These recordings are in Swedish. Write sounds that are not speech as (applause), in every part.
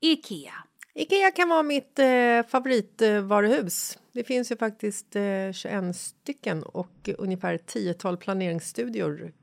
IKEA. Ikea kan vara mitt eh, favoritvaruhus. Det finns ju faktiskt eh, 21 stycken och ungefär 10-tal planeringsstudior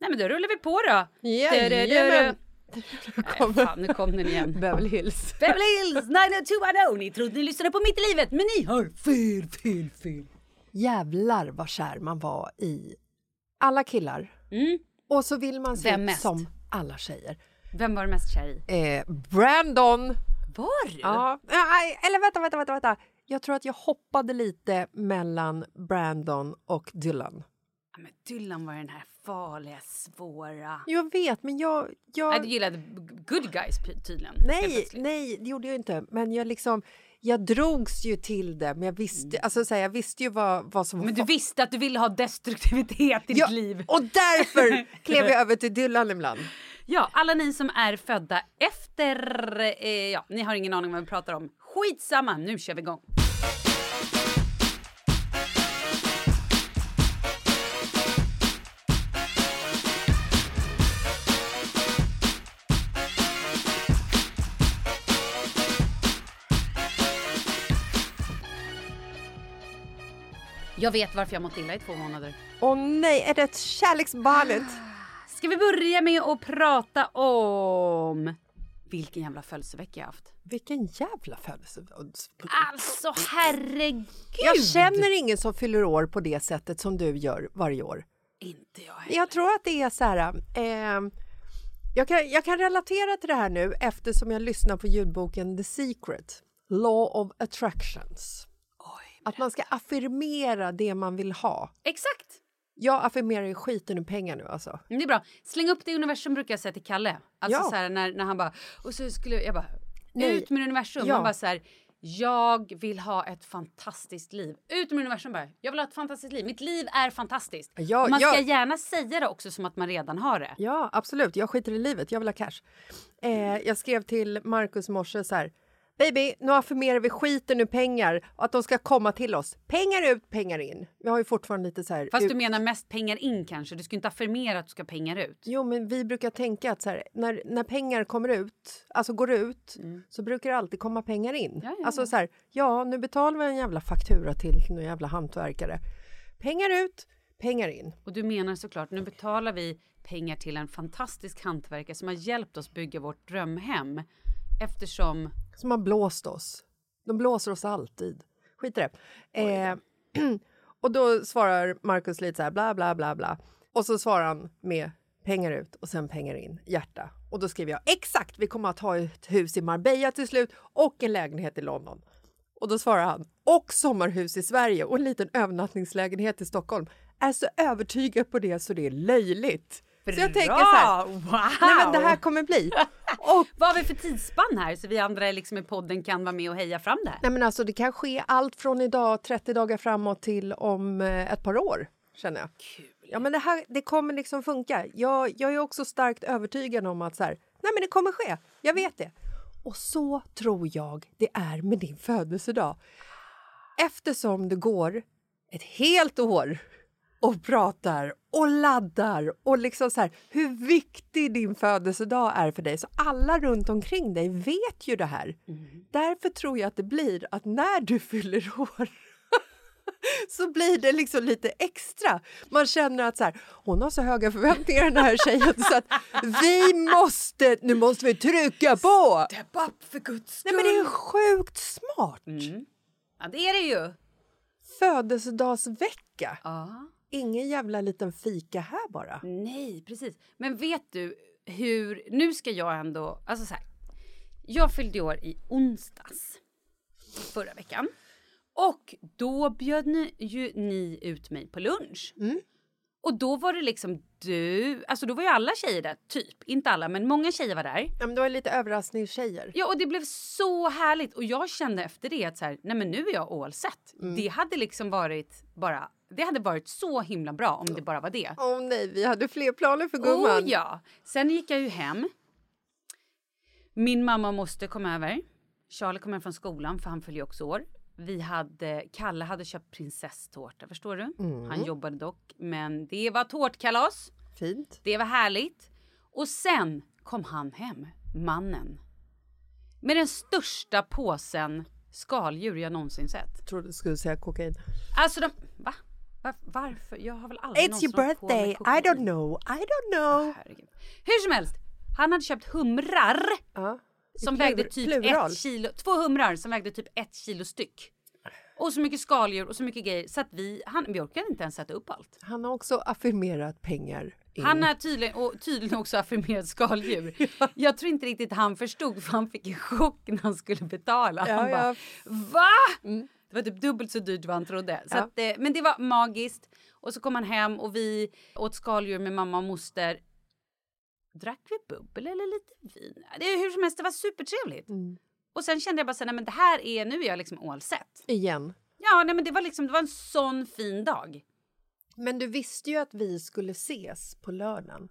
Nej men då rullar vi på då. Jajamän. Nej, fan, nu kom den igen. (laughs) Beverly Hills. Beverly Hills 90210. Ni trodde ni lyssnade på Mitt i livet, men ni har fel, fel, fel. Jävlar vad kär man var i alla killar. Mm. Och så vill man se Vem ut mest? som alla tjejer. Vem var du mest kär i? Eh, Brandon! Var du? Ja, nej, eller vänta, vänta, vänta, vänta. Jag tror att jag hoppade lite mellan Brandon och Dylan. Ja, men Dylan var den här farliga, svåra... Jag vet, men jag... jag... Nej, du gillade good guys tydligen. Nej, nej, det gjorde jag inte. Men jag liksom... Jag drogs ju till det, men jag visste, alltså, så här, jag visste ju vad, vad som var Men du visste att du ville ha destruktivitet i ja, ditt liv. Och därför (laughs) klev jag över till Dylan ibland. Ja, alla ni som är födda efter... Eh, ja, ni har ingen aning om vad vi pratar om. Skitsamma, nu kör vi igång. Jag vet varför jag mått illa i två månader. Åh nej, är det ett kärleksbarnet? Ska vi börja med att prata om vilken jävla födelsedagsvecka jag haft? Vilken jävla födelse... Alltså herregud! Jag känner ingen som fyller år på det sättet som du gör varje år. Inte jag heller. Jag tror att det är så här... Eh, jag, kan, jag kan relatera till det här nu eftersom jag lyssnar på ljudboken The Secret, Law of Attractions. Att man ska affirmera det man vill ha. Exakt! Jag affirmerar ju skiten ur pengar nu alltså. Men Det är bra. Släng upp det i universum brukar jag säga till Kalle. Alltså Ja. så här, när, när han bara... Och så skulle jag bara... Nej. Ut med universum. Ja. Han bara så här... Jag vill ha ett fantastiskt liv. Ut med universum bara. Jag vill ha ett fantastiskt liv. Mitt liv är fantastiskt. Ja, man ska jag- gärna säga det också som att man redan har det. Ja, absolut. Jag skiter i livet. Jag vill ha cash. Eh, jag skrev till Markus i morse så här. Baby, nu affirmerar vi skiten ur pengar och att de ska komma till oss. Pengar ut, pengar in. Vi har ju fortfarande lite så här... Fast ut- du menar mest pengar in kanske? Du ska inte affirmera att du ska pengar ut. Jo, men vi brukar tänka att så här, när, när pengar kommer ut, alltså går ut, så brukar det alltid komma pengar in. Mm. Ja, ja, alltså så här, ja, nu betalar vi en jävla faktura till någon jävla hantverkare. Pengar ut, pengar in. Och du menar såklart, nu betalar vi pengar till en fantastisk hantverkare som har hjälpt oss bygga vårt drömhem. Eftersom... Som har blåst oss. De blåser oss alltid. Skit i det. Eh, (clears throat) och då svarar Markus lite så här bla bla bla bla. Och så svarar han med pengar ut och sen pengar in, hjärta. Och då skriver jag exakt, vi kommer att ha ett hus i Marbella till slut och en lägenhet i London. Och då svarar han och sommarhus i Sverige och en liten övernattningslägenhet i Stockholm. Är så övertygad på det så det är löjligt. Så jag tänker så här, Wow! nej men det här kommer bli. (laughs) Och Vad har vi för tidsspann här så vi andra liksom i podden kan vara med och heja fram det här? Nej, men alltså, det kan ske allt från idag 30 dagar framåt till om eh, ett par år. känner jag. Ja, men det, här, det kommer liksom funka. Jag, jag är också starkt övertygad om att så här, nej, men det kommer ske. Jag vet det. Och så tror jag det är med din födelsedag. Eftersom det går ett helt år och pratar och laddar och liksom så här, hur viktig din födelsedag är för dig. Så alla runt omkring dig vet ju det här. Därför tror jag att det blir att när du (laughs) fyller år så blir det liksom lite extra. Man känner att så här, hon har så höga förväntningar den här tjejen så att vi måste, nu måste vi trycka på! Step up för guds Nej men det är sjukt smart! Ja, det är det ju. Födelsedagsvecka. Ja. Ingen jävla liten fika här bara. Nej, precis. Men vet du hur... Nu ska jag ändå... Alltså så här. Jag fyllde år i onsdags förra veckan. Och då bjöd ni, ju ni ut mig på lunch. Och då var det liksom du... Alltså då var ju alla tjejer där, typ. Inte alla, men många tjejer var där. Ja, men det var lite överraskningstjejer. Ja, och det blev så härligt. Och jag kände efter det att så här, nej men nu är jag all set. Det hade liksom varit bara... Det hade varit så himla bra om det bara var det. Åh nej, vi hade fler planer för gumman. Oh ja! Sen gick jag ju hem. Min mamma och moster kom över. Charlie kom hem från skolan för han fyller ju också år. Vi hade, Kalle hade köpt prinsesstårta, förstår du? Han jobbade dock, men det var tårtkalas. Fint. Det var härligt. Och sen kom han hem, mannen. Med den största påsen skaldjur jag någonsin sett. Trodde du skulle säga kokain. Alltså de... Va? Var, varför? Jag har väl aldrig It's your birthday, I don't know, I don't know. Herregud. Hur som helst, han hade köpt humrar Ja. som vägde typ plural. ett kilo. Två humrar som vägde typ ett kilo styck. Och så mycket skaldjur och så mycket grejer så att vi, han, vi orkade inte ens sätta upp allt. Han har också affirmerat pengar. in. Han har tydligen, och tydligen också affirmerat skaldjur. (laughs) Jag tror inte riktigt han förstod för han fick en chock när han skulle betala. Ja, han bara, ja. va? Det var typ dubbelt så dyrt vad han trodde. Så Ja. att, eh, men det var magiskt. Och så kom han hem och vi åt skaldjur med mamma och moster. Drack vi bubbel eller lite vin? Det hur som helst, det var supertrevligt. Och sen kände jag bara så här, nej men det här är, nu är jag liksom set. Igen. Ja, nej men det var liksom, det var en sån fin dag. Men du visste ju att vi skulle ses på lördagen.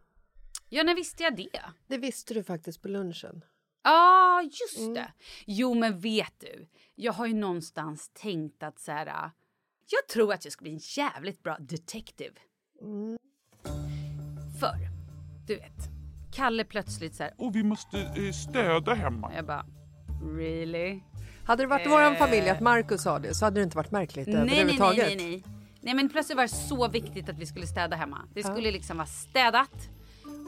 Ja, när visste jag det? Det visste du faktiskt på lunchen. Ja, just det. Jo, men vet du? Jag har ju någonstans tänkt att så här... Jag tror att jag ska bli en jävligt bra detective. För, du vet, Kalle plötsligt så här... Och vi måste eh, städa hemma. Jag bara, really? Hade det varit vår familj att Markus sa det så hade det inte varit märkligt Nej, nej, nej, överhuvudtaget. nej, nej. Nej, men plötsligt var det så viktigt att vi skulle städa hemma. Det skulle liksom vara städat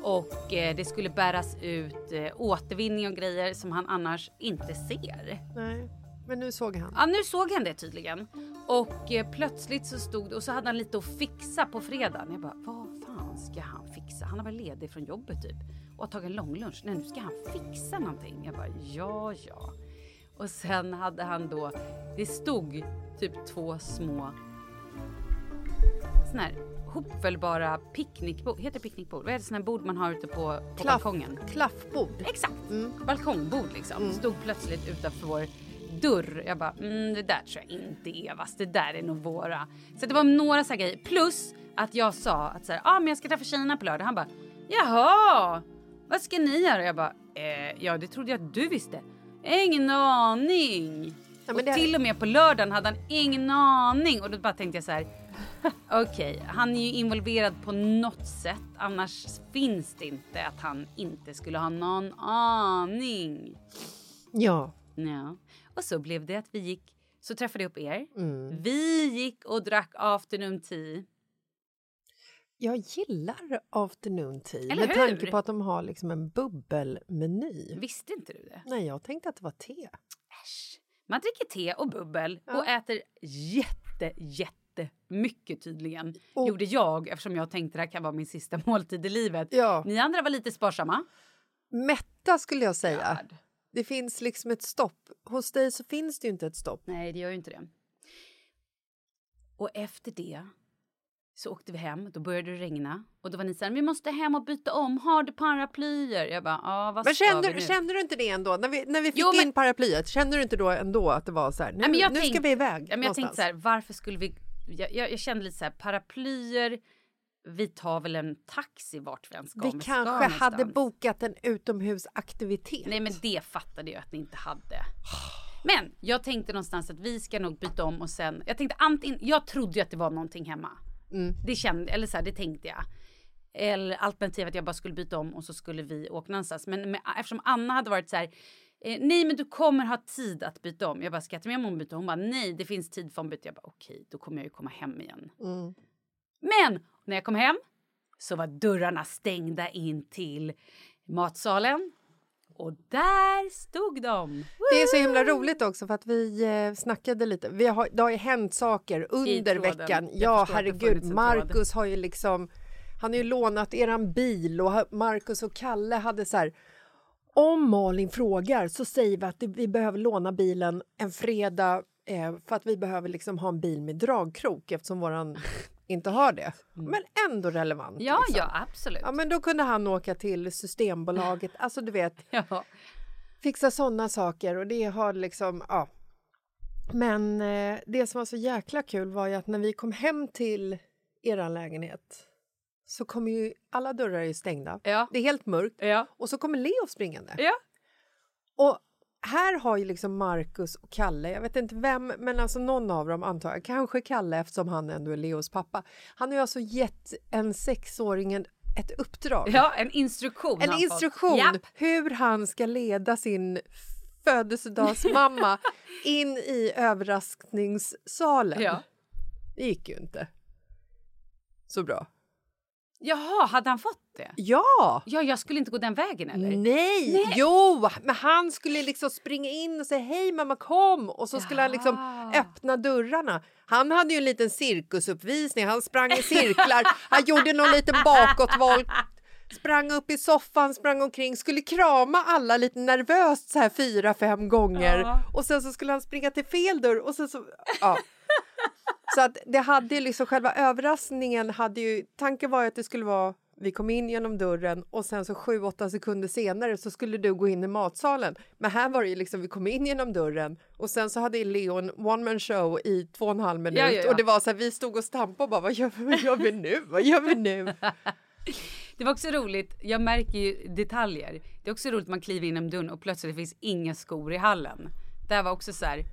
och eh, det skulle bäras ut eh, återvinning och grejer som han annars inte ser. nej. Men nu såg han. Ja, nu såg han det tydligen. Och eh, plötsligt så stod och så hade han lite att fixa på fredagen. Jag bara, vad fan ska han fixa? Han har väl ledig från jobbet typ och har tagit en lång lunch. Nej, nu ska han fixa någonting. Jag bara, ja, ja. Och sen hade han då, det stod typ två små såna här hopfällbara picknickbord. Heter det picknickbord? Vad är det såna här bord man har ute på, på balkongen? Klaffbord. Exakt! Balkongbord liksom. Stod plötsligt utanför vår dörr. Jag bara, mm, det där tror jag inte Evas, det där är nog våra. Så det var några så här grejer. Plus att jag sa att så här, ah, men jag ska träffa tjejerna på lördag. Han bara, jaha, vad ska ni göra? Jag bara, eh, ja det trodde jag att du visste. Ingen aning. Ja, och det- till och med på lördagen hade han ingen aning. Och då bara tänkte jag så här, (laughs) okej, han är ju involverad på något sätt. Annars finns det inte att han inte skulle ha någon aning. Ja. Ja. Och så blev det att vi gick, så träffade jag upp er. Mm. Vi gick och drack afternoon tea. Jag gillar afternoon tea Eller med tanke hur? på att de har liksom en bubbelmeny. Visste inte du det? Nej, jag tänkte att det var te. Äsch. Man dricker te och bubbel Ja. och äter jätte, jätte mycket tydligen. Och- Gjorde jag eftersom jag tänkte det här kan vara min sista (laughs) måltid i livet. Ja. Ni andra var lite sparsamma. Mätta skulle jag säga. God. Det finns liksom ett stopp. Hos dig så finns det ju inte ett stopp. Nej, det gör ju inte det. Och efter det så åkte vi hem. Då började det regna. Och då var ni så här, vi måste hem och byta om. Har du paraplyer? Jag bara, ja vad Men ska vi kände, nu? kände du inte det ändå? När vi, när vi fick Jo, men- in paraplyet, kände du inte då ändå att det var så här, nu, Ja, men jag nu ska tänk- vi iväg Ja, men jag någonstans? tänkte så här, varför skulle vi... Jag, jag, jag kände lite så här, paraplyer, vi tar väl en taxi vart vi än ska. vi kanske någonstans. hade bokat en utomhusaktivitet. Nej men det fattade jag att ni inte hade. Men jag tänkte någonstans att vi ska nog byta om och sen, jag tänkte antingen, jag trodde ju att det var någonting hemma. Det kände, eller så här, det tänkte jag. Eller alternativt att jag bara skulle byta om och så skulle vi åka någonstans. Men med, eftersom Anna hade varit så här, eh, nej men du kommer ha tid att byta om. Jag bara, ska jag ta med mig om byta? Hon bara, nej det finns tid för ombyte. Jag bara, okej då kommer jag ju komma hem igen. Men när jag kom hem så var dörrarna stängda in till matsalen. Och där stod de. Det är så himla roligt också för att vi eh, snackade lite. Vi har, det har ju hänt saker under veckan. Ja, herregud. Marcus har ju liksom... Han har ju lånat eran bil och Marcus och Kalle hade så här... Om Malin frågar så säger vi att vi behöver låna bilen en fredag eh, för att vi behöver liksom ha en bil med dragkrok eftersom våran (laughs) inte har det. Men ändå relevant. Mm. Ja, liksom. ja, absolut. Ja, men då kunde han åka till Systembolaget. (laughs) Alltså, du vet, Ja. fixa såna saker och det har liksom, ja. Men eh, det som var så jäkla kul var ju att när vi kom hem till er lägenhet så kommer ju alla dörrar är stängda. Ja. Det är helt mörkt Ja. och så kommer Leo springande. Ja. Och här har ju liksom Marcus och Kalle, jag vet inte vem, men alltså någon av dem antar jag, kanske Kalle eftersom han ändå är Leos pappa. Han har ju alltså gett en sexåring en- ett uppdrag. ja, en instruktion. En fått. instruktion Japp. hur han ska leda sin födelsedagsmamma (laughs) in i överraskningssalen. Ja. Det gick ju inte så bra. Jaha, hade han fått det? Ja! Ja, jag skulle inte gå den vägen eller? Nej. Jo, men han skulle liksom springa in och säga hej mamma kom och så skulle han liksom öppna dörrarna. Han hade ju en liten cirkusuppvisning, han sprang i cirklar, han gjorde någon liten bakåtvolt sprang upp i soffan, sprang omkring, skulle krama alla lite nervöst så här fyra, fem gånger Ja. och sen så skulle han springa till fel dörr och sen så... Ja. Så att det hade liksom själva överraskningen hade ju, tanken var att det skulle vara vi kom in genom dörren och sen så sju, åtta sekunder senare så skulle du gå in i matsalen. Men här var det ju liksom, vi kom in genom dörren och sen så hade Leo en one man show i två och en halv minut Ja, ja, ja. och det var så här, vi stod och stampade och bara vad gör, vi- vad gör vi nu? Vad gör vi nu? (laughs) Det var också roligt, jag märker ju detaljer. Det är också roligt man kliver in genom dörren och plötsligt finns inga skor i hallen. Det här var också så här,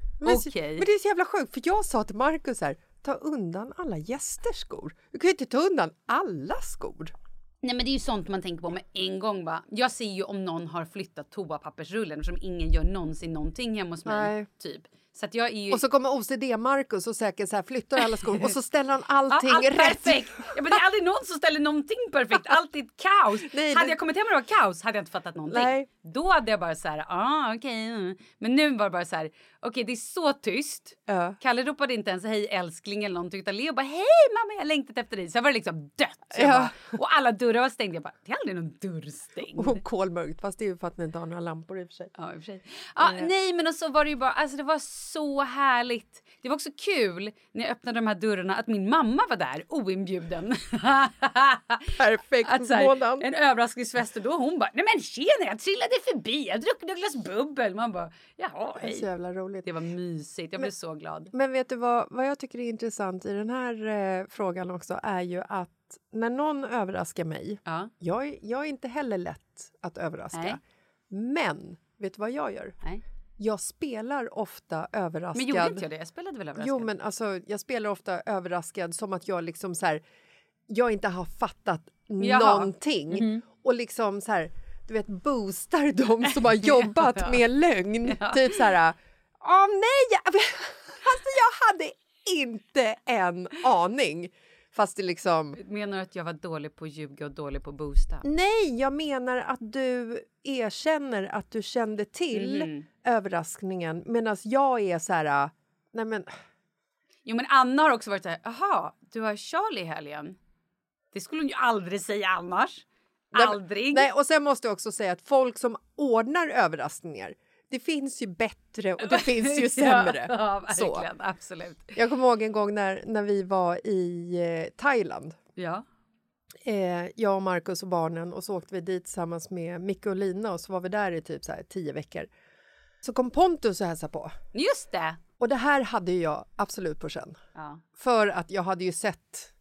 okej. men det är så jävla sjukt, för jag sa till Markus här, ta undan alla gästers skor. Du kan ju inte ta undan alla skor. Nej men det är ju sånt man tänker på med en gång bara. Jag ser ju om någon har flyttat toapappersrullen eftersom ingen gör någonsin någonting hemma hos mig. Nej. Typ. Så att jag är ju... Och så kommer OCD-Markus och säkert så här flyttar alla skor och så (laughs) ställer han allting ja, allt rätt. perfekt! Ja, men det är aldrig någon som ställer någonting perfekt. Alltid kaos. (laughs) Nej, hade det- jag kommit hem och det var kaos hade jag inte fattat någonting. Nej. Då hade jag bara så här, ah okej. mm. Men nu var det bara så här, okej det är så tyst. Ja. Kalle ropade inte ens hej älskling eller någonting utan Leo bara hej mamma jag längtat efter dig. Så var det liksom dött. Ja. bara, och alla dörrar var stängda. Jag bara, det är aldrig någon dörr stängd. Och kolmörkt, fast det är ju för att ni inte har några lampor i och för sig. Ja, i och sig. Ja, Nej, men och så var det ju bara, alltså det var så härligt. Det var också kul när jag öppnade de här dörrarna att min mamma var där oinbjuden. (laughs) Perfekt att, så här, en överraskningsfest och då hon bara, nej men tjena jag trillade förbi, jag drack ett glas bubbel. Man bara, jaha Det är så hej. jävla roligt. Roligt. Det var mysigt. Jag blev så glad. Men vet du vad, vad jag tycker är intressant i den här eh, frågan också är ju att när någon överraskar mig, Ja. jag, är- jag är inte heller lätt att överraska. Nej. Men vet du vad jag gör? Nej. Jag spelar ofta överraskad. Men gjorde inte jag det? Jag spelade väl överraskad? Jo, men alltså, jag spelar ofta överraskad som att jag liksom så här, jag inte har fattat Jaha. någonting. Mhm. Och liksom så här, du vet, boostar de som har (laughs) jobbat Ja. med lögn. Ja. Typ så här, åh nej! Alltså jag hade inte en aning. Fast det liksom... Menar du att jag var dålig på att ljuga och dålig på att boosta? Nej, jag menar att du erkänner att du kände till Mhm. överraskningen medan jag är så här... Nej men, Jo, men Anna har också varit så här, jaha, du har Charlie i helgen. Det skulle hon ju aldrig säga annars. Nej, Aldrig. Nej, och sen måste jag också säga att folk som ordnar överraskningar, det finns ju bättre och det (laughs) finns ju sämre. Ja, Så. verkligen. Absolut. Jag kommer ihåg en gång när, när vi var i eh, Thailand. Ja. Eh, jag och Markus och barnen och så åkte vi dit tillsammans med Micke och Lina och så var vi där i typ så här tio veckor. Så kom Pontus och hälsade på. Just det. Och det här hade jag absolut på känn. Ja. För att jag hade ju sett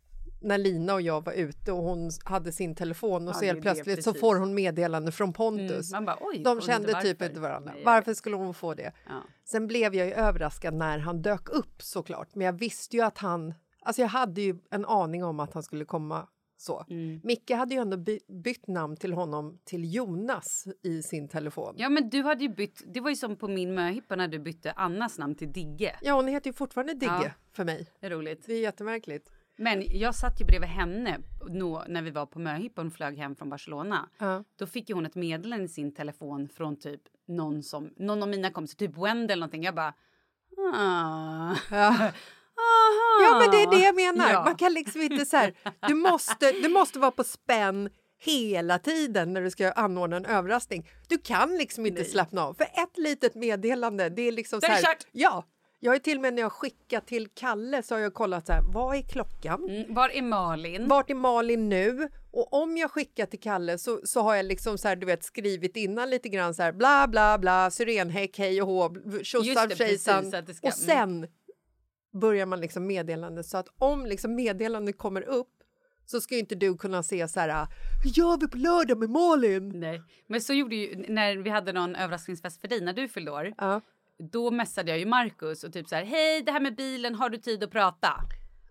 när Lina och jag var ute och hon hade sin telefon och Ja, så det helt det, plötsligt så precis. får hon meddelande från Pontus. Mm, man bara, oj, De kände typ inte varandra. Nej, Varför skulle hon få det? Ja. Sen blev jag ju överraskad när han dök upp såklart. Men jag visste ju att han... Alltså jag hade ju en aning om att han skulle komma så. Mm. Micke hade ju ändå by bytt namn till honom till Jonas i sin telefon. Ja, Ja, men du hade ju bytt. Det var ju som på min möhippa när du bytte Annas namn till Digge. hon heter ju fortfarande Digge Ja. för mig. Det är roligt. Det är jättemärkligt. Men jag satt ju bredvid henne nå, när vi var på möhippa och flög hem från Barcelona. Ja. Då fick ju hon ett meddelande i sin telefon från typ någon som någon av mina kompisar, typ Wendy eller någonting. Jag bara ah. Ja. (laughs) Aha. Ja, men det är det jag menar. Ja. Man kan liksom inte så här, du måste, du måste vara på spänn hela tiden när du ska anordna en överraskning. Du kan liksom inte slappna av. För ett litet meddelande, det är liksom Det så är här. kört. Ja, jag har till och med när jag skickat till Kalle så har jag kollat så här, vad är klockan? Mm, var är Malin? Vart är Malin nu? Och om jag skickar till Kalle så, så har jag liksom så här, du vet, skrivit innan lite grann så här bla bla bla, syrenhäck, hej och hå, precis, tjejsan. Och sen börjar man liksom meddelande så att om liksom meddelandet kommer upp så ska ju inte du kunna se så här, hur gör vi på lördag med Malin? Nej, men så gjorde ju när vi hade någon överraskningsfest för dig när du fyllde år. Ja, Då messade jag ju Markus och typ så här, hej det här med bilen, har du tid att prata?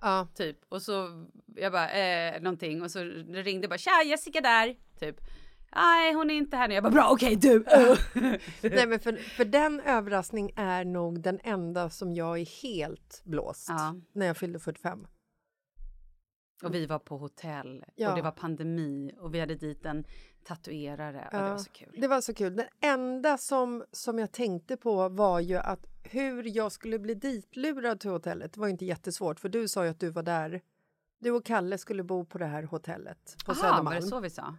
ja. Typ och så jag bara eh, någonting och så ringde jag bara tja Jessica där typ. Nej hon är inte här nu. Jag bara bra okej du. (laughs) Nej, men för, för den överraskning är nog den enda som jag är helt blåst Ja. när jag fyllde 45. och vi var på hotell Ja. och det var pandemi och vi hade dit en tatuerare. Ja. det var så kul. Det var så kul. Det enda som, som jag tänkte på var ju att hur jag skulle bli ditlurad till hotellet var inte jättesvårt för du sa ju att du var där. Du och Kalle skulle bo på det här hotellet på Aha, var det Södermalm. så vi sa?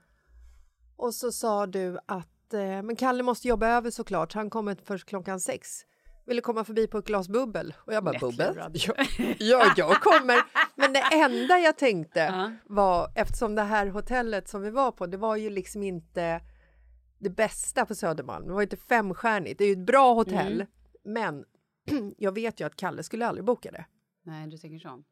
Och så sa du att eh, men Kalle måste jobba över såklart. Han kommer först klockan sex. Ville komma förbi på ett glas bubbel. Och jag bara bubbel? Ja, (laughs) ja, jag kommer. Men det enda jag tänkte Ja. var eftersom det här hotellet som vi var på, det var ju liksom inte det bästa på Södermalm. Det var inte femstjärnigt. Det är ju ett bra hotell, Mm. men (clears throat) jag vet ju att Kalle skulle aldrig boka det. Nej du tänker så.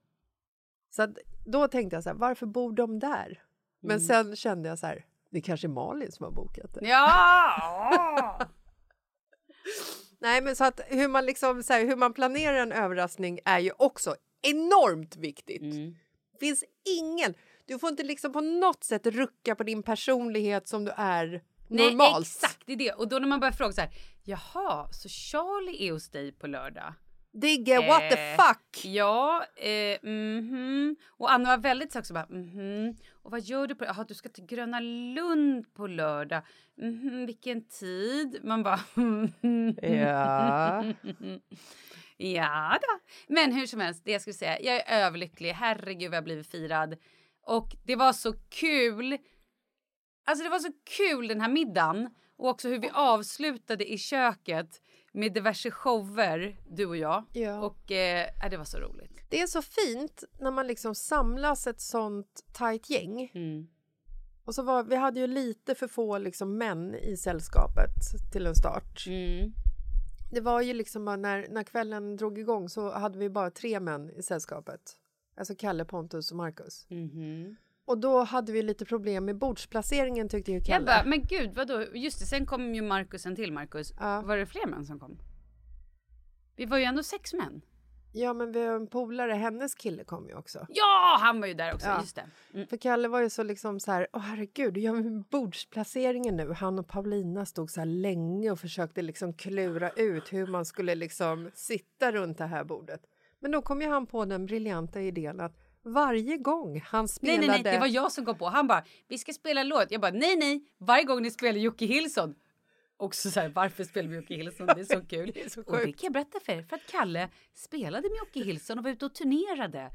Så att, då tänkte jag så här, varför bor de där? Men Mm. sen kände jag så här, det kanske är Malin som har bokat det. Ja! (laughs) (laughs) Nej, men så att hur man liksom så här, hur man planerar en överraskning är ju också enormt viktigt. Mm. finns ingen, du får inte liksom på något sätt rucka på din personlighet som du är Nej normalt. exakt, det är det. Och då när man börjar fråga så här, jaha, så Charlie är hos dig på lördag? Digge, what the Eh, fuck? Ja, eh, mhm. Och Anna var väldigt så också bara, mhm. Och vad gör du på Jaha, du ska till Gröna Lund på lördag. Mhm, vilken tid? Man bara, Ja. (laughs) ja då. Men hur som helst, det jag skulle säga, jag är överlycklig. Herregud vad jag har blivit firad. Och det var så kul. Alltså det var så kul den här middagen. Och också hur vi avslutade i köket med diverse shower, du och jag. Ja. Och eh, ja, det var så roligt. Det är så fint när man liksom samlas ett sånt tajt gäng. Mm. Och så var, vi hade ju lite för få liksom män i sällskapet till en start. Mm. Det var ju liksom bara när, när kvällen drog igång så hade vi bara tre män i sällskapet. Alltså Kalle, Pontus och Marcus. Och då hade vi lite problem med bordsplaceringen tyckte ju Jag Kalle. bara, men gud vadå? Just det, sen kom ju Markus en till Markus. Ja. Var det fler män som kom? Vi var ju ändå sex män. Ja, men vi har en polare, hennes kille kom ju också. Ja, han var ju där också, Ja. just det. Mm. För Kalle var ju så liksom så här, åh herregud, hur gör vi med bordsplaceringen nu? Han och Paulina stod så här länge och försökte liksom klura ut hur man skulle liksom sitta runt det här bordet. Men då kom ju han på den briljanta idén att varje gång han Nej, spelade... nej, nej, det var jag som kom på. Han bara, vi ska spela en låt. Jag bara, nej, nej, varje gång ni spelar Jocke Hillson. Också så här, varför spelar vi Jocke Hillson? Det är så (laughs) kul. Det är så och det kan jag berätta för er, för att Kalle spelade med Jocke Hillson och var ute och turnerade.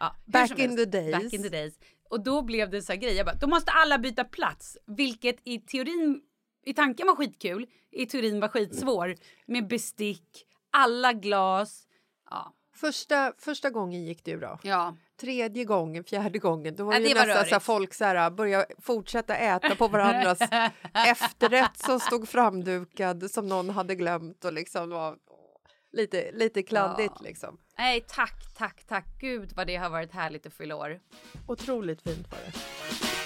Ja, Back in the days. Back in the days. Och då blev det så här grej, jag bara, då måste alla byta plats, vilket i teorin, i tanken var skitkul, i teorin var skitsvår, med bestick, alla glas. Ja, Första, första gången gick det ju bra. ja. Tredje gången, fjärde gången, då var Ja, det det var nästan så här, folk så här, började fortsätta äta på varandras (laughs) efterrätt som stod framdukad som någon hade glömt och liksom var lite, lite kladdigt Ja. liksom. Nej, tack, tack, tack. Gud vad det har varit härligt att fylla år. Otroligt fint var det.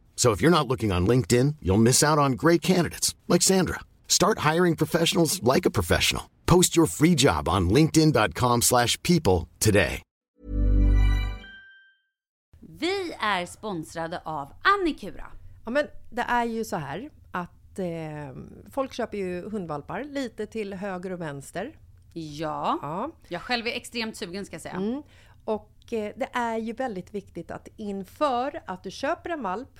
So if you're not looking on LinkedIn, you'll miss out on great candidates like Sandra. Start hiring professionals like a professional. Post your free job on linkedin.com/people today. Vi är sponsrade av Annikura. Ja, men det är ju så här att eh, folk köper ju hundvalpar lite till höger och vänster. Ja. Ja. Jag själv är extremt sugen ska jag säga. Mm. Och eh, det är ju väldigt viktigt att inför att du köper en valp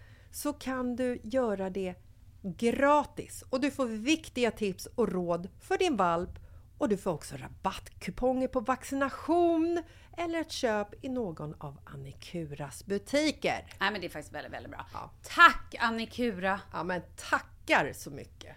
så kan du göra det gratis och du får viktiga tips och råd för din valp och du får också rabattkuponger på vaccination eller ett köp i någon av Annikuras butiker. Nej, men det är faktiskt väldigt, väldigt bra. Tack Annikura! Ja, men tackar så mycket!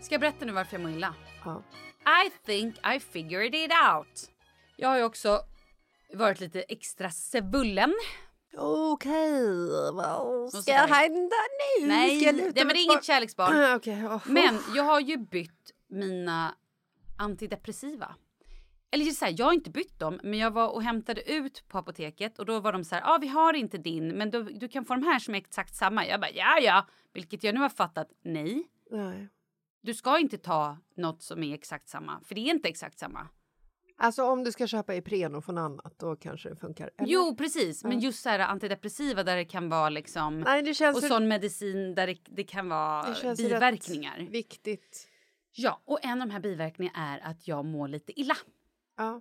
Ska jag berätta nu varför jag mår illa? Ja. I think I figured it out. Jag har ju också varit lite extra svullen. Okej, vad ska hända nu? Nej, Ska det, men är inget kärleksbarn. (clears throat) Okej, åh. Men jag har ju bytt mina antidepressiva. Eller så här, jag har inte bytt dem, men jag var och hämtade ut på apoteket och då var de så här, ja ah, vi har inte din, men du, du kan få de här som är exakt samma. Jag bara, ja ja, vilket jag nu har fattat, nej. Nej. Du ska inte ta något som är exakt samma, för det är inte exakt samma. Alltså om du ska köpa Ipren och få något annat, då kanske det funkar. Eller? Jo, precis. Men just så här antidepressiva där det kan vara liksom... Nej, det och så- sån medicin där det, det kan vara det känns biverkningar. rätt viktigt. Ja, och en av de här biverkningarna är att jag mår lite illa. Ja.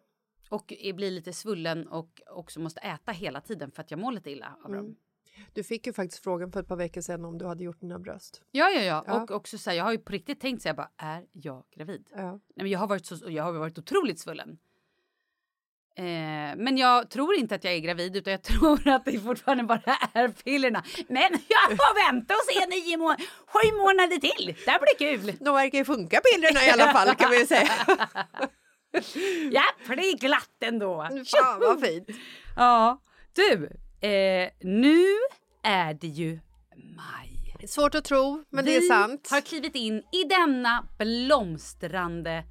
Och blir lite svullen och också måste äta hela tiden för att jag mår lite illa av dem. Du fick ju faktiskt frågan för ett par veckor sedan om du hade gjort dina bröst. Ja, ja, ja. Ja. Och också så här, jag har ju på riktigt tänkt så jag bara, är jag gravid? Ja. Nej, men jag har varit så, jag har varit otroligt svullen. Eh, men jag tror inte att jag är gravid utan jag (laughs) tror att det fortfarande bara är pillerna. Men jag får vänta och se nio må sju månader till. Det här blir kul. De verkar ju funka pillerna i alla fall kan vi säga. (laughs) Ja, för det är glatt ändå. Fan vad fint. Ja, du. Eh, nu är det ju maj. Svårt att tro, men det är Vi sant. har klivit in i denna blomstrande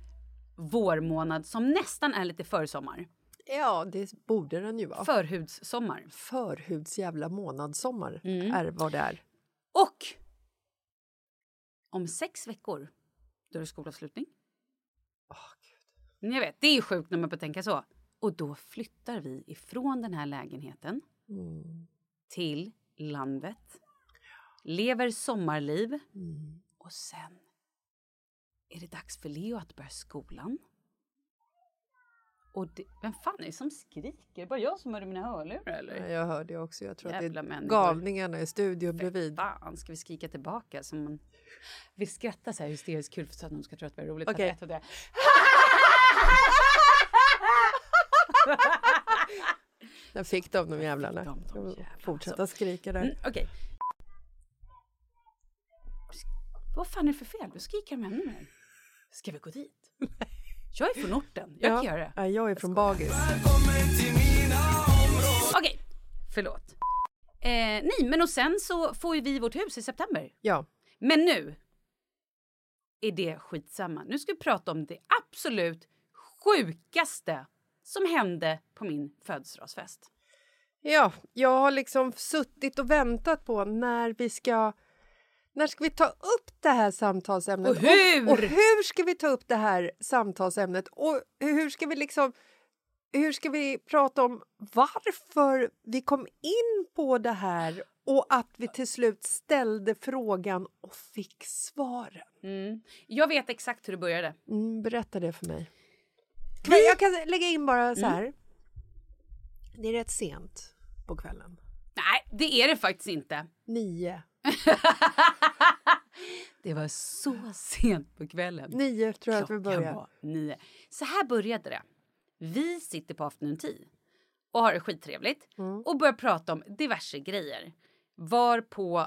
vårmånad som nästan är lite försommar. Ja, det borde den ju vara. Förhudssommar. Förhuds jävla månadssommar Mm. är vad det är. Och om sex veckor, då är det skolavslutning. Men Jag vet, det är sjukt när man tänka så. Och då flyttar vi ifrån den här lägenheten Mm. till landet. Lever sommarliv. Och sen är det dags för Leo att börja skolan. Och det, vem fan är det som skriker? Bara jag som hör i mina hörlurar eller? Ja, Jag hör det också. Jag tror Jävla att det är människor. galningarna i studion bredvid. Fan, ska vi skrika tillbaka? Som man... Vi skrattar så här hysteriskt kul så att de ska tro att det är roligt. Okej. Tre. Där fick de de jävlarna. de, de jävlarna. Fortsätta skrika där. Mm, Okej. Vad fan är det för fel? Då skriker de ännu mer. Ska vi gå dit? (laughs) Jag är från orten. Jag kan göra det. Ja, jag är från Bagis. Okej, förlåt. Eh, nej, men och sen så får ju vi vårt hus i september. Ja. Men nu är det skitsamma. Nu ska vi prata om det absolut sjukaste som hände på min födelsedagsfest. Ja, jag har liksom suttit och väntat på när vi ska... När ska vi ta upp det här samtalsämnet? Och hur? Och, och hur ska vi ta upp det här samtalsämnet? Och hur ska vi liksom... Hur ska vi prata om varför vi kom in på det här och att vi till slut ställde frågan och fick svaren? Mm. Jag vet exakt hur det började. Mm, berätta det för mig. Men jag kan lägga in bara så här. Det är rätt sent på kvällen. Nej, det är det faktiskt inte. Nio. (laughs) Det var så sent på kvällen. Nio tror jag att vi Klockan börjar. var nio. Så här började det. Vi sitter på afternoon tea och har det skittrevligt Mm. och börjar prata om diverse grejer. Varpå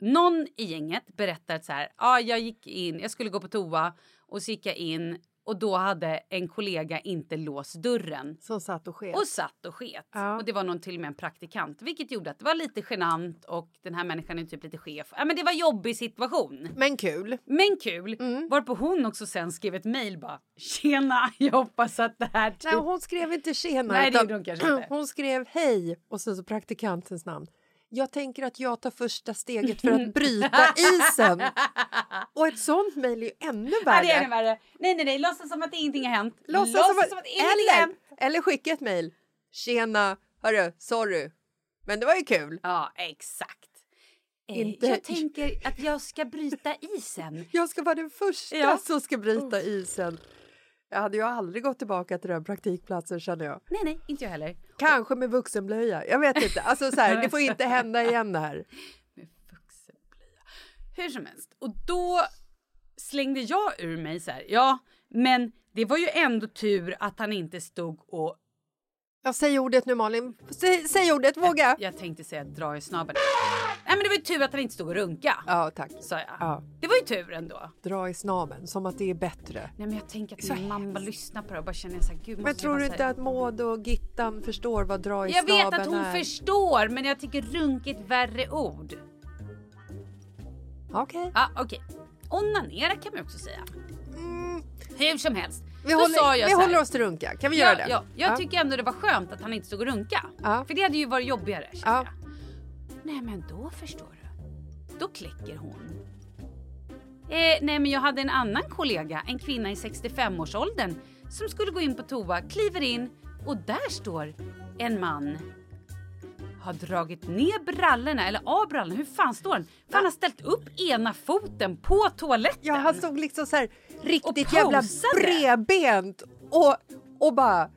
någon i gänget berättar att så här, ah, jag gick in, jag skulle gå på toa och så gick jag in och då hade en kollega inte låst dörren. Som satt och sket. Och satt och sket. Ja. Och det var någon till och med en praktikant. Vilket gjorde att det var lite genant och den här människan är typ lite chef. Ja men det var jobbig situation. Men kul. Men kul. Mm. Varpå hon också sen skrev ett mejl bara. Tjena, (laughs) jag hoppas att det här... Nej, hon skrev inte tjena. Nej, det utan gjorde hon kanske inte. (clears throat) Hon skrev hej och sen så praktikantens namn. Jag tänker att jag tar första steget för att bryta isen. Och ett sånt mejl är ju ännu Ja, värre. det är ännu värre. Nej, nej, nej. Låtsas som att ingenting har hänt. Låtsas som att, ingenting har eller, hänt. eller skicka ett mejl. Tjena, hörru, sorry. Men det var ju kul. Ja, exakt. Eh, Inte- Jag tänker att jag ska bryta isen. Jag ska vara den första Ja. som ska bryta isen. Jag hade ju aldrig gått tillbaka till den praktikplatsen känner jag. Nej, nej, inte jag heller. Kanske med vuxenblöja. Jag vet inte. Alltså så här, det får inte hända igen det här. (laughs) Med vuxenblöja. Hur som helst. Och då slängde jag ur mig så här. Ja, men det var ju ändå tur att han inte stod och... Jag säger ordet nu Malin. Säg, säg ordet, våga. Jag tänkte säga dra i snabeln. Nej, men det var ju tur att han inte stod och runka. Ja, tack. Sa jag. Ja. Det var ju tur ändå. Dra i snaben som att det är bättre. Nej, men jag tänker att min mamma lyssnar på det och bara känner så här, gud Men tror jag du inte att Maud och Gittan förstår vad dra i Jag vet snaben att hon är? förstår, men jag tycker runk är ett värre ord. Okej. Ja, okej. Onanera kan man också säga. Hur som helst. Vi, håller, sa jag vi så här, håller oss till runka. Kan vi ja, göra det? Ja, jag tycker ändå det var skönt att han inte stod och runka. Ja. För det hade ju varit jobbigare. Ja. Nej men då förstår du. Då kläcker hon. Eh, nej men jag hade en annan kollega, en kvinna i 65-årsåldern som skulle gå in på toa, kliver in och där står en man har dragit ner brallorna, eller av brallorna, hur fan står han? För han har ställt upp ena foten på toaletten. Ja, han stod liksom så här riktigt jävla bredbent och, och bara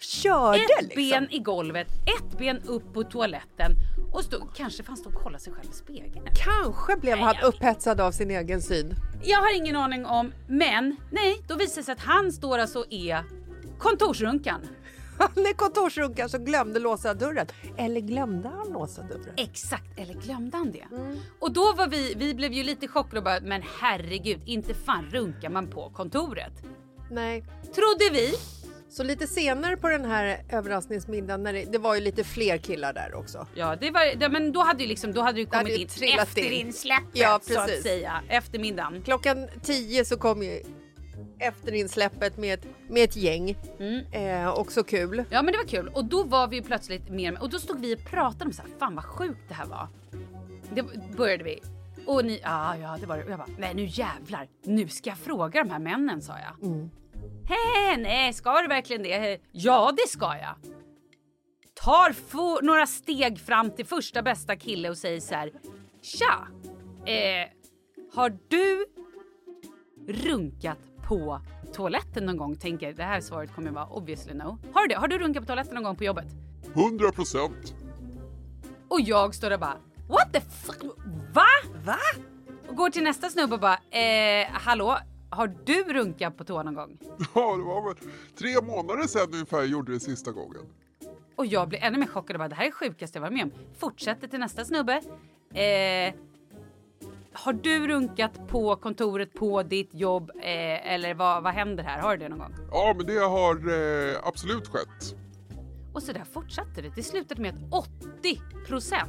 körde ett liksom. ben i golvet, ett ben upp på toaletten och stod, kanske han stod och kollade sig själv i spegeln. Kanske blev Nej, han jag- upphetsad av sin egen syn. Jag har ingen aning om, men nej, då visar det sig att han står alltså och är kontorsrunkan. (laughs) Han är kontorsrunkan som glömde låsa dörren. Eller glömde han låsa dörren? Exakt, eller glömde han det? Mm. Och då var vi, vi blev ju lite chockade och bara, men herregud, inte fan runkar man på kontoret. Nej. Trodde vi. Så lite senare på den här överraskningsmiddagen, när det, det var ju lite fler killar där också. Ja, det var, det, men då hade ju liksom, då hade hade kommit ju in efter in. insläppet Ja, så att säga, efter middagen. Klockan 10 så kom ju efterinsläppet med ett, med ett gäng. Mm. Eh, också kul. Ja men det var kul och då var vi ju plötsligt mer med och då stod vi och pratade om så här, fan vad sjukt det här var. Det började vi. Och ni, ja ja det var det. Och jag bara, nej nu jävlar, nu ska jag fråga de här männen sa jag. Mm. Hej, nej ska du verkligen det? Ja det ska jag. Tar få, några steg fram till första bästa kille och säger så här, tja, eh, har du runkat på toaletten någon gång? Tänker det här svaret kommer vara obviously no. Har du det? Har du runkat på toaletten någon gång på jobbet? 100 procent. Och jag står där och bara what the fuck? Va? Va? Och går till nästa snubbe och bara eh, hallå? Har du runkat på toa någon gång? Ja, det var väl tre månader sedan ungefär jag gjorde det sista gången. Och jag blir ännu mer chockad och bara det här är sjukaste jag varit med om. Fortsätter till nästa snubbe. Eh, har du runkat på kontoret på ditt jobb eh, eller vad, vad händer här? Har du det någon gång? Ja, men det har eh, absolut skett. Och så där fortsatte det. Det slutade med att 80%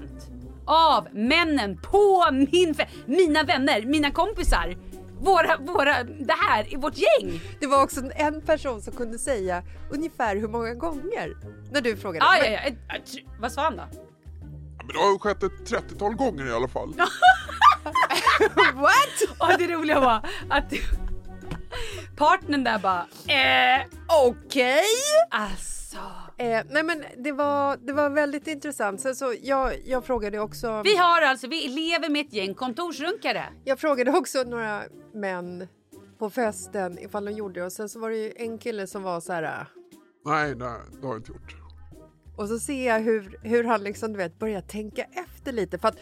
av männen på min mina vänner, mina kompisar, våra, våra, det här är vårt gäng. Det var också en person som kunde säga ungefär hur många gånger när du frågade. Ah, ja, ja. Ett- Vad sa han då? Ja, men det har ju skett ett 30-tal gånger i alla fall. (laughs) What? Och det roliga var att partnern där bara eh, Okej. alltså. Eh, nej men det var, det var väldigt intressant. Sen så jag, jag frågade också. Vi har alltså, vi lever med ett gäng kontorsrunkare. Jag frågade också några män på festen ifall de gjorde det och sen så var det ju en kille som var så här. äh, Nej, nej, det har jag inte gjort. Och så ser jag hur, hur han liksom du vet börjar tänka efter lite för att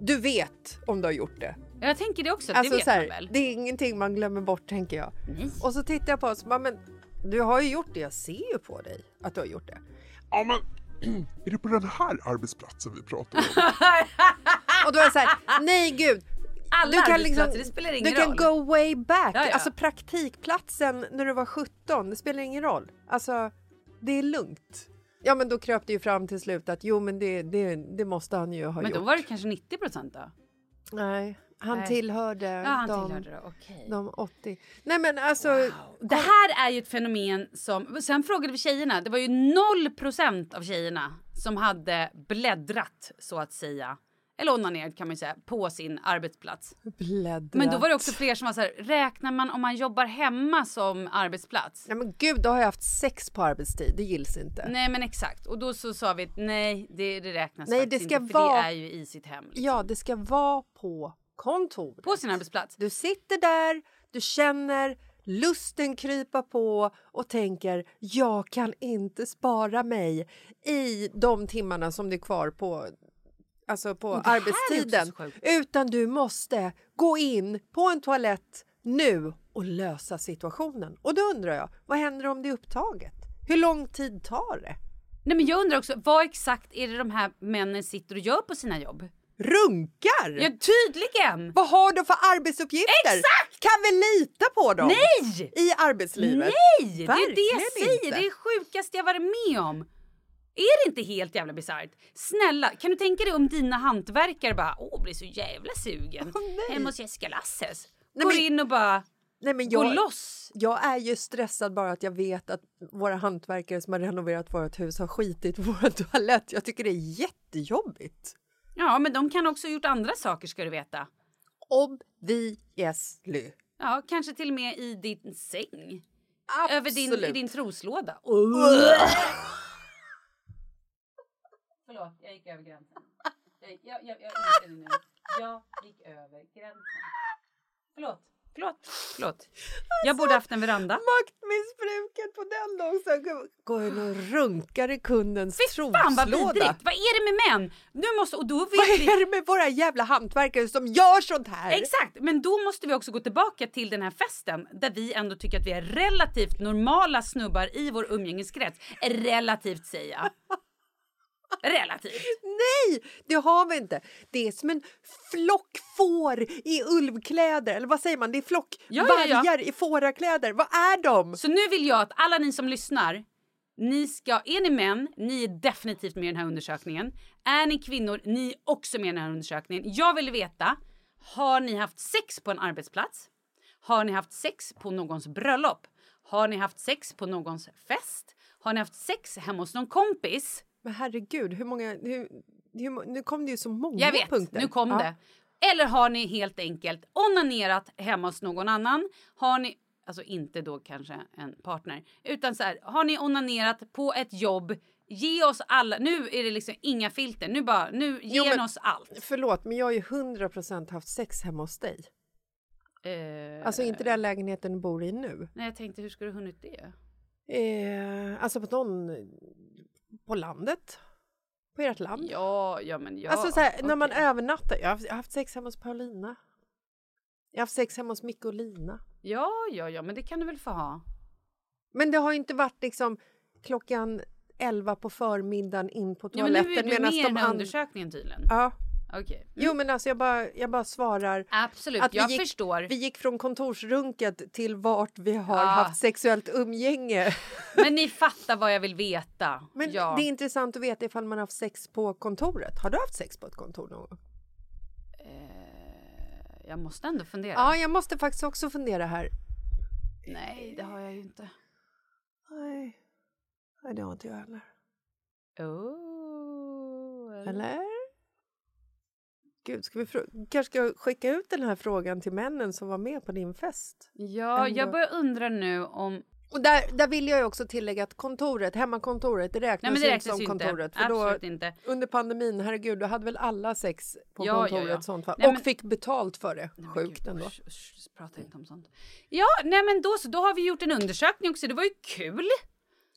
du vet om du har gjort det. Jag tänker det också, Alltså det vet så här, man väl? det är ingenting man glömmer bort tänker jag. Nej. Och så tittar jag på oss och bara, men du har ju gjort det, jag ser ju på dig att du har gjort det. Ja, men (clears throat) är det på den här arbetsplatsen vi pratar om? (laughs) Och då är jag så här, nej gud, alla du kan, liksom, det spelar ingen du kan roll. go way back. Ja, ja. Alltså praktikplatsen när du var 17, det spelar ingen roll. Alltså, det är lugnt. Ja, men då kröp det ju fram till slut att jo, men det, det, det måste han ju ha Men gjort. då var det kanske 90 procent då? Nej, han Nej. tillhörde Ja, han de, tillhörde. Okej. de 80. Nej, men alltså. Det här är ju ett fenomen som... Sen frågade vi tjejerna. Det var ju 0 procent av tjejerna som hade bläddrat, så att säga. Eller onanerat kan man ju säga, på sin arbetsplats. Bläddrat. Men då var det också fler som var så här, räknar man om man jobbar hemma som arbetsplats? Nej, men gud, då har jag haft sex på arbetstid. Det gills inte. Nej men exakt. Och då så sa vi nej, det, det räknas Nej, faktiskt det ska inte för vara- det är ju i sitt hem. liksom. Ja, det ska vara på kontor. På sin arbetsplats. Du sitter där, du känner lusten krypa på och tänker jag kan inte spara mig i de timmarna som det är kvar på, alltså på arbetstiden. Utan du måste gå in på en toalett nu och lösa situationen. Och då undrar jag, vad händer om det är upptaget? Hur lång tid tar det? Nej men jag undrar också, vad exakt är det de här männen sitter och gör på sina jobb? Runkar! Ja tydligen! Vad har de för arbetsuppgifter? Exakt! Kan vi lita på dem? Nej! I arbetslivet? Nej! Det är det jag Verkligen säger, inte. det är det sjukaste jag varit med om. Är det inte helt jävla bisarrt? Snälla, kan du tänka dig om dina hantverkare bara åh, blir så jävla sugen nej. hemma hos Jessica Lasses. Nej, Går men- in och bara Nej, men jag, loss. jag är ju stressad bara att jag vet att våra hantverkare som har renoverat vårt hus har skitit vår (laughs) toalett. Jag tycker det är jättejobbigt. Ja, men de kan också ha gjort andra saker ska du veta. Obviously. Ja, kanske till och med i din säng. Över din, i din troslåda. (laughs) Förlåt, jag gick över gränsen. Jag, jag, jag, jag nu. Jag gick över gränsen. Förlåt, förlåt, förlåt. Jag borde haft en veranda. Maktmissbruket på den också. Går in och runkar i kundens Fy fan vad troslåda. vidrigt! Vad är det med män? Nu måste, och då vet Vad vi... är det med våra jävla hantverkare som gör sånt här? Exakt, men då måste vi också gå tillbaka till den här festen där vi ändå tycker att vi är relativt normala snubbar i vår umgängeskrets. Relativt säger jag. Relativt. Nej, det har vi inte. Det är som en flock får i ulvkläder. Eller vad säger man? Det är flock Ja, ja, ja. vargar i fårakläder. Vad är de? Så nu vill jag att alla ni som lyssnar, ni ska, är ni män, ni är definitivt med i den här undersökningen. Är ni kvinnor, ni är också med i den här undersökningen. Jag vill veta, har ni haft sex på en arbetsplats? Har ni haft sex på någons bröllop? Har ni haft sex på någons fest? Har ni haft sex hemma hos någon kompis? Men herregud, hur många... Hur, hur, nu kom det ju så många Jag vet, punkter. nu kom Ja. det. Eller har ni helt enkelt onanerat hemma hos någon annan? Har ni, alltså inte då kanske en partner, utan så här, har ni onanerat på ett jobb? Ge oss alla, nu är det liksom inga filter, nu bara, nu ge Jo, men- oss allt. Förlåt, men jag har ju 100% haft sex hemma hos dig. Eh, Alltså inte den lägenheten du bor i nu. Nej, jag tänkte hur ska du hunnit det? Eh, alltså på någon... På landet. På ert land. Ja, ja men ja. alltså så här, när man övernattar. Jag har, haft, jag har haft sex hemma hos Paulina. Jag har haft sex hemma hos Micke och Lina. Ja, ja, ja, men det kan du väl få ha. Men det har inte varit liksom klockan 11 på förmiddagen in på Ja, men nu är toaletten du med i de den här and- undersökningen tydligen. Ja. Okej. Jo men alltså jag bara, jag bara svarar. Absolut, att vi jag gick- förstår. Vi gick från kontorsrunket till vart vi har Ja. haft sexuellt umgänge. (laughs) Men ni fattar vad jag vill veta. Men ja. det är intressant att veta ifall man har haft sex på kontoret. Har du haft sex på ett kontor någon gång? Eh, jag måste ändå fundera. Ja, jag måste faktiskt också fundera här. Nej, det har jag ju inte. Nej, Nej det har inte jag heller. Oh, Eller? Gud, ska vi kanske ska skicka ut den här frågan till männen som var med på din fest? Ja, Ändå. jag börjar undra nu om... Och där, där vill jag också tillägga att kontoret, hemmakontoret, det räknas, Nej, men det räknas inte som inte. kontoret. För då, Absolut inte. under pandemin, herregud, då hade väl alla sex på Ja, ja, kontoret ja. sånt fall. Nej, och men- fick betalt för det. Nej, Sjukt gud, ändå. Usch, usch, prata inte om sånt. Ja, nej men då så. Då har vi gjort en undersökning också. Det var ju kul.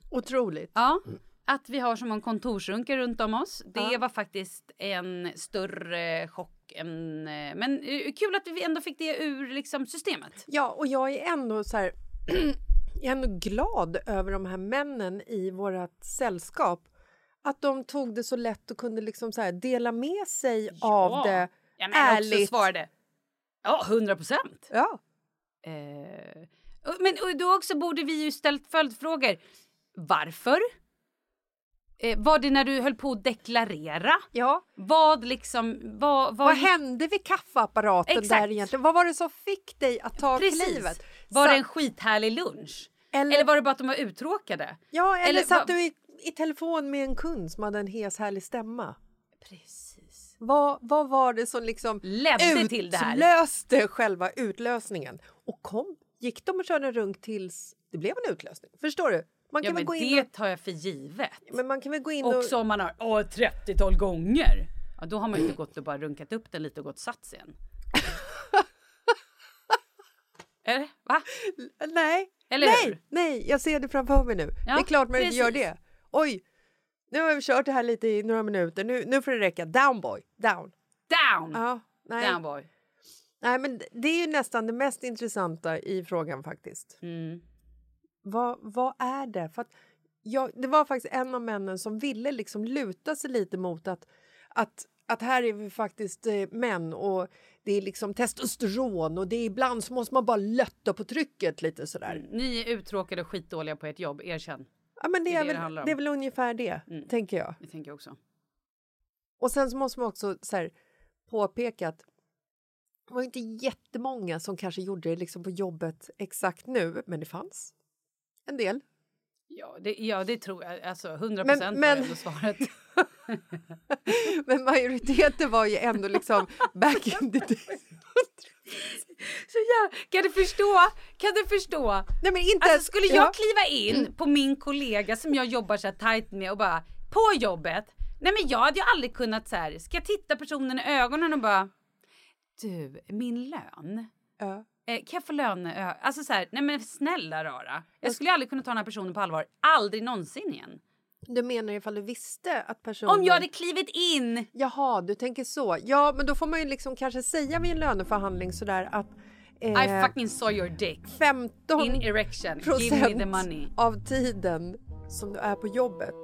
Otroligt. Ja. Att vi har så många kontorsrunkar runt om oss. Det Ja. var faktiskt en större chock än... eh, Men eh, kul att vi ändå fick det ur liksom, systemet. Ja, och jag är ändå så här, (clears throat) jag är ändå glad över de här männen i vårt sällskap. Att de tog det så lätt och kunde liksom så här dela med sig av det Ja, men också ärligt. svarade. Ja, 100 procent. Ja. Eh, men och då också borde vi ju ställt följdfrågor. Varför? Eh, var det när du höll på att deklarera? Ja. Vad liksom, vad... Vad hände vid kaffeapparaten Exakt. där egentligen? Vad var det som fick dig att ta Precis. klivet? Var det Sa- en skithärlig lunch? Eller- Eller, var det bara att de var uttråkade? Ja, eller, eller satt vad- du i, i telefon med en kund som hade en hes härlig stämma? Precis. Vad, vad var det som liksom Ledde till det här? utlöste själva utlösningen? Och kom, gick de och körde en runk tills det blev en utlösning? Förstår du? Man Ja, kan väl men gå in det och, tar jag för givet. men man kan väl gå in och... Också om man har åh, 30-tal gånger. Ja, då har man ju inte (clears throat) gått och bara runkat upp den lite och gått satt sig igen. Eller? Va? Nej, Eller nej, hur? nej, jag ser det framför mig nu. Ja, det är klart man inte gör precis. det. Oj, nu har vi kört det här lite i några minuter. Nu, nu får det räcka. Down boy, down. Down! Ja, nej. Down boy. nej, men det är ju nästan det mest intressanta i frågan faktiskt. Mm. Vad, vad är det? För att jag, det var faktiskt en av männen som ville liksom luta sig lite mot att, att, att här är vi faktiskt eh, män och det är liksom testosteron och det är ibland så måste man bara lötta på trycket lite sådär. Ni är uttråkade och skitdåliga på ert jobb, erkänn. Ja, men det, Det är är, det det väl, om. det är väl ungefär det, Mm. tänker jag. Det tänker jag också. Och sen så måste man också så här, påpeka att det var inte jättemånga som kanske gjorde det liksom på jobbet exakt nu, men det fanns en del. Ja, det, ja, det tror jag. Alltså 100 Men- procent var ändå svaret. (laughs) Men majoriteten var ju ändå liksom back in the day. Så ja, kan du förstå? Kan du förstå? Nej, men inte Alltså skulle jag ja. kliva in på min kollega som jag jobbar så här tajt med och bara på jobbet. Nej men jag hade ju aldrig kunnat så här, ska jag titta personen i ögonen och bara du, min lön. Ja. Eh, kan jag få löne... Alltså så här, nej men snälla rara. Jag skulle aldrig kunna ta den här personen på allvar. Aldrig någonsin igen. Du menar ifall du visste att personen... Om jag hade klivit in! Jaha, du tänker så. Ja, men då får man ju liksom kanske säga vid en löneförhandling sådär att eh, I fucking saw your dick. 15 In erection. Give me the money. av tiden som du är på jobbet,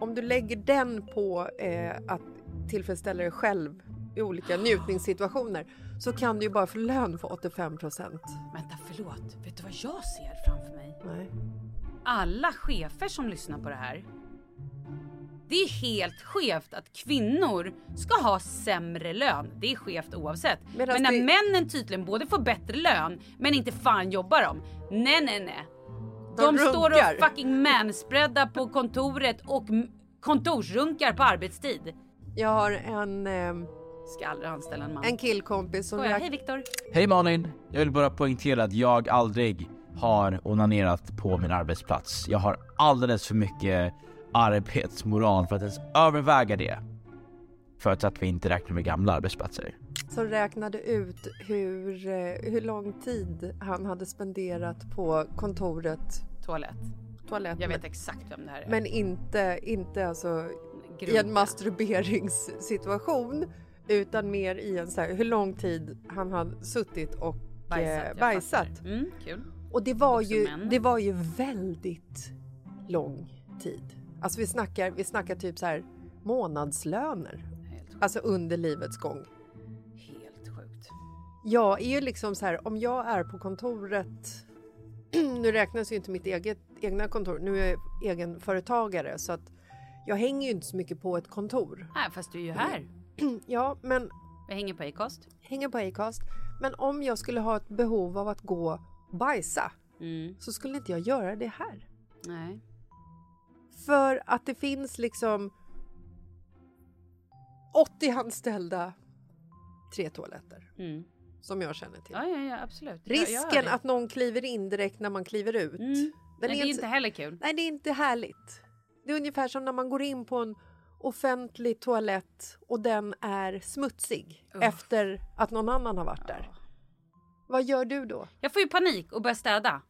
om du lägger den på eh, att tillfredsställa dig själv i olika njutningssituationer så kan du ju bara få lön för 85 procent. Vänta, förlåt. Vet du vad jag ser framför mig? Nej. Alla chefer som lyssnar på det här. Det är helt skevt att kvinnor ska ha sämre lön. Det är skevt oavsett. Medan men när det- männen tydligen både får bättre lön men inte fan jobbar de. Nej, nej, nej. De De, står och fucking manspreadar på kontoret och kontorsrunkar på arbetstid. Jag har en, eh, Ska aldrig anställa en man. en killkompis som Skojar. Hej Viktor. Hej Malin! Jag vill bara poängtera att jag aldrig har onanerat på min arbetsplats. Jag har alldeles för mycket arbetsmoral för att ens överväga det. Förutsatt att vi inte räknar med gamla arbetsplatser. som räknade ut hur, eh, hur lång tid han hade spenderat på kontoret, Toalett. toalett, Jag vet exakt vem det här är. men inte, inte alltså i Grunka. en masturberingssituation utan mer i en så här, hur lång tid han hade suttit och Bajsat. eh, bajsat. Mm, kul. Och det var, Också ju, män. det var ju väldigt lång tid. Alltså vi snackar, vi snackar typ så här månadslöner. Alltså under livets gång. Helt sjukt. Jag är ju liksom så här, om jag är på kontoret... (clears throat) nu räknas ju inte mitt eget, egna kontor, nu är jag egenföretagare så att jag hänger ju inte så mycket på ett kontor. Nej, fast du är ju här. (clears throat) Ja, men Jag hänger på Acast. hänger på Acast. Men om jag skulle ha ett behov av att gå och bajsa Mm. så skulle inte jag göra det här. Nej. För att det finns liksom 80 anställda, tre toaletter Mm. som jag känner till. Ja, ja, ja, absolut. Risken att någon kliver in direkt när man kliver ut. Mm. Nej, det är inte heller kul. Nej, det är inte härligt. Det är ungefär som när man går in på en offentlig toalett och den är smutsig Uff. efter att någon annan har varit där. Vad gör du då? Jag får ju panik och börjar städa.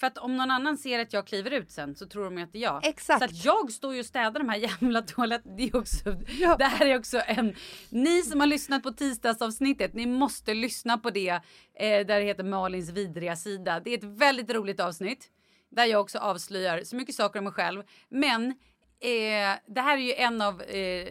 För att om någon annan ser att jag kliver ut sen så tror de ju att det är jag. Exakt. Så att jag står ju och städar de här (laughs) jävla toaletterna. Det, är också, Ja. det här är också en... Ni som har lyssnat på tisdagsavsnittet, ni måste lyssna på det. Eh, där det heter Malins vidriga sida. Det är ett väldigt roligt avsnitt. Där jag också avslöjar så mycket saker om mig själv. Men eh, det här är ju en av... Eh,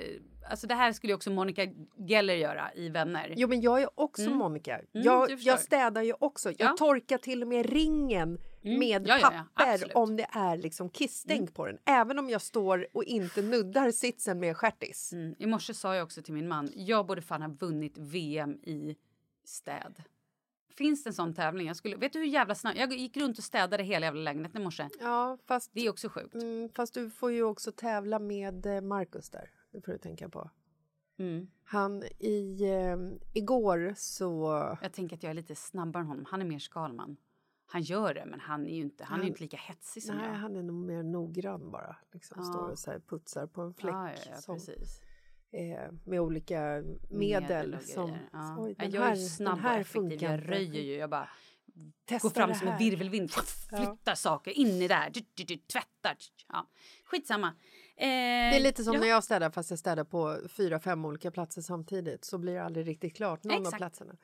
alltså det här skulle ju också Monica Geller göra i Vänner. Jo, men jag är också Mm. Monica. Mm, jag, städar ju också. Jag Ja. torkar till och med ringen Mm. med Ja, ja, papper. Mm. om det är liksom kissstänk på den. Även om jag står och inte nuddar sitsen med stjärtis. Mm. I morse sa jag också till min man, jag borde fan ha vunnit VM i städ. Finns det en sån tävling? Jag skulle, vet du hur jävla snabbt? Jag gick runt och städade hela jävla lägenheten i morse. Ja, fast, Det är också sjukt. mm, fast du får ju också tävla med eh, Marcus där. Det får du tänka på. Mm. Han i... Eh, igår så... Jag tänker att jag är lite snabbare än honom. Han är mer Skalman. Han gör det, men han är ju inte, han är inte lika hetsig som Nej, jag. han är nog mer noggrann bara. Liksom Ja. Står och så putsar på en fläck. Ja, ja, ja, precis. Eh, med olika medel. Medel som. Ja. Oj, Ja, den jag är här, ju snabb den här och effektiv. funkar Jag röjer ju. Jag bara Testa går fram det som en här. virvelvind. Flyttar saker in i. Du, du, du, tvättar. Ja. Skitsamma. Eh, Det är lite som ja. när jag städar fast jag städar på fyra, fem olika platser samtidigt så blir det aldrig riktigt klart någon Exakt. av platserna.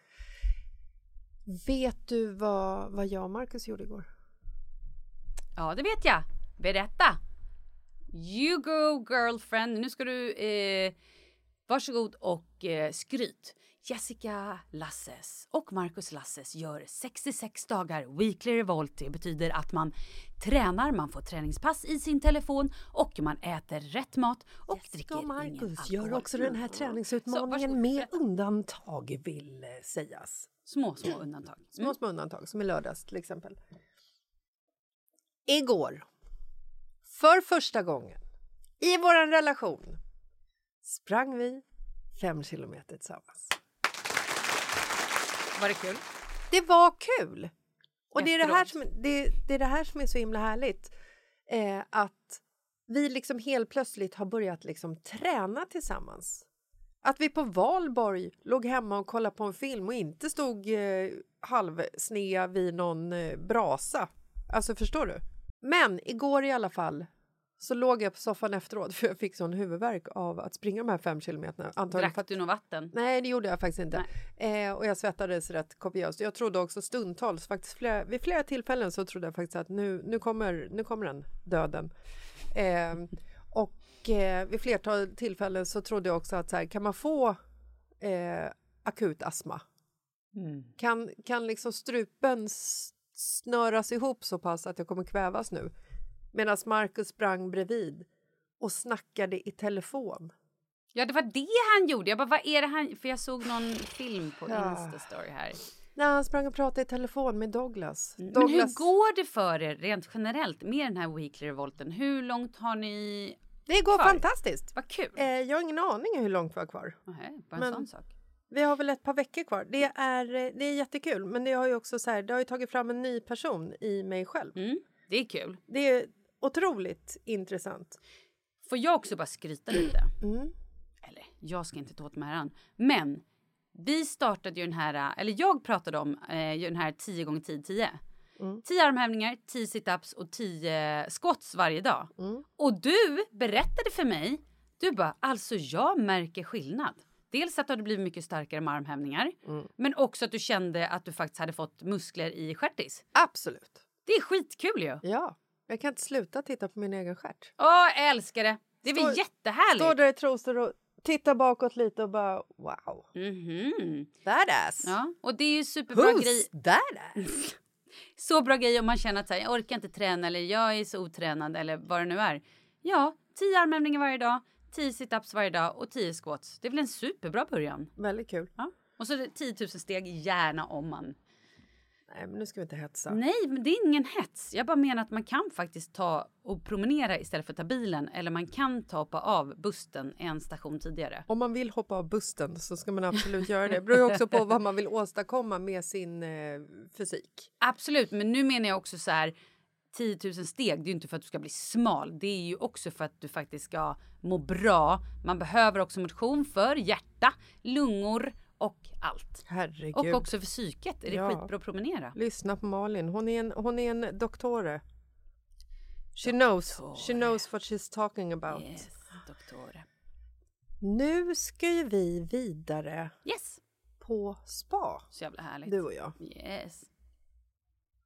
Vet du vad, vad jag och Marcus gjorde igår? Ja, det vet jag. Berätta. You go girlfriend. Nu ska du... Eh, varsågod och eh, skryt. Jessica Lasses och Marcus Lasses gör 66 dagar weekly revolt. Det betyder att man tränar, man får träningspass i sin telefon och man äter rätt mat och dricker och ingen Marcus gör alkohol. också den här träningsutmaningen med undantag vill eh, sägas. Små, små undantag. Små, Mm. små undantag, som i lördags till exempel. Igår, för första gången i vår relation, sprang vi fem kilometer tillsammans. Var det kul? Det var kul! Och det är det, här som, det, det är det här som är så himla härligt. Eh, att vi liksom helt plötsligt har börjat liksom träna tillsammans. Att vi på valborg låg hemma och kollade på en film och inte stod eh, halvsnea vid någon eh, brasa. Alltså förstår du? Men igår i alla fall så låg jag på soffan efteråt för jag fick sån huvudvärk av att springa de här fem kilometerna. Antagligen Drack du något vatten? Nej, det gjorde jag faktiskt inte. Eh, och jag svettades rätt kopiöst. Jag trodde också stundtals, faktiskt flera, vid flera tillfällen så trodde jag faktiskt att nu, nu, kommer, nu kommer den, döden. Eh, och eh, vid flertal tillfällen så trodde jag också att så här, kan man få eh, akut astma? Mm. Kan, kan liksom strupen snöras ihop så pass att jag kommer kvävas nu? Medan Marcus sprang bredvid och snackade i telefon. Ja, det var det han gjorde. Jag bara, vad är det han... För jag såg någon film på. Insta-story här. När han sprang och pratade i telefon med Douglas. Men Douglas hur går det för er rent generellt med den här weekly revolten? Hur långt har ni... Det går kvar? fantastiskt. Vad kul! Eh, jag har ingen aning hur långt vi har kvar. Nej, bara en Men- sån sak. Vi har väl ett par veckor kvar. Det är, eh, det är jättekul, men det har ju också så här, det har ju tagit fram en ny person i mig själv. Mm, det är kul. Det är otroligt intressant. Får jag också bara skryta lite? (clears throat) Mm. Eller, jag ska inte ta åt mig äran. Men vi startade ju den här, eller jag pratade om eh, den här 10 gånger 10 10. Mm. 10 armhävningar, 10 situps och 10 squats varje dag. Mm. Och du berättade för mig, du bara, alltså jag märker skillnad. Dels att du hade blivit mycket starkare med armhävningar, Mm. men också att du kände att du faktiskt hade fått muskler i stjärtis. Absolut. Det är skitkul ju! Ja, jag kan inte sluta titta på min egen stjärt. Åh, jag älskar det! Det är väl jättehärligt? Står där i trosor och tittar bakåt lite och bara wow. Mhm. Badass! Ja, och det är ju superbra grej. Who's badass? (laughs) Så bra grej om man känner att så här, jag orkar inte träna eller jag är så otränad eller vad det nu är. Ja, 10 armhävningar varje dag, 10 situps varje dag och 10 squats. Det är väl en superbra början? Väldigt kul. Ja. Och så är det 10 000 steg gärna om man... Nej, men nu ska vi inte hetsa. Nej, men det är ingen hets. Jag bara menar att man kan faktiskt ta och promenera istället för att ta bilen. Eller man kan ta hoppa av bussen en station tidigare. Om man vill hoppa av bussen så ska man absolut göra det. Det beror ju också på vad man vill åstadkomma med sin eh, fysik. Absolut, men nu menar jag också så här 10 000 steg, det är ju inte för att du ska bli smal. Det är ju också för att du faktiskt ska må bra. Man behöver också motion för hjärta, lungor och allt. Herregud. Och också för psyket är det Ja. skitbra att promenera. Lyssna på Malin. Hon är en, hon är en doktore. She knows, she knows what she's talking about. Yes, doktore. Nu ska ju vi vidare Yes, på spa, så jävla härligt. du och jag. Yes.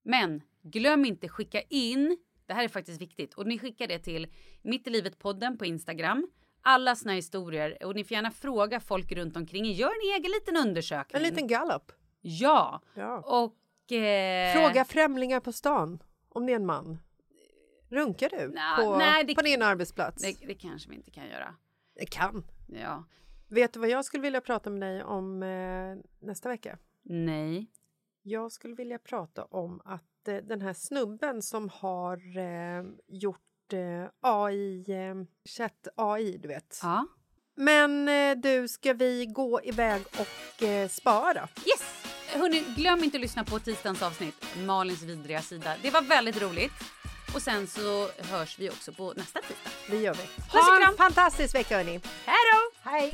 Men glöm inte skicka in, det här är faktiskt viktigt, och ni skickar det till Mitt i livet-podden på Instagram, alla såna historier och ni får gärna fråga folk runt omkring. Gör en egen liten undersökning. En liten gallup. Ja. Ja. Och... Eh... Fråga främlingar på stan om det är en man. Runkar du Nja, på, nej, det- på din arbetsplats? Det, det kanske vi inte kan göra. Det kan. Ja. Vet du vad jag skulle vilja prata med dig om eh, nästa vecka? Nej. Jag skulle vilja prata om att eh, den här snubben som har eh, gjort eh, AI, eh, chatt AI, du vet. Ja. Men eh, du, ska vi gå iväg och eh, spara? Yes! Hörrni, glöm inte att lyssna på tisdagens avsnitt, Malins vidriga sida. Det var väldigt roligt. Och sen så hörs vi också på nästa tisdag. Det gör vi. Ha en fantastisk vecka, hörni! Hej då! Hej!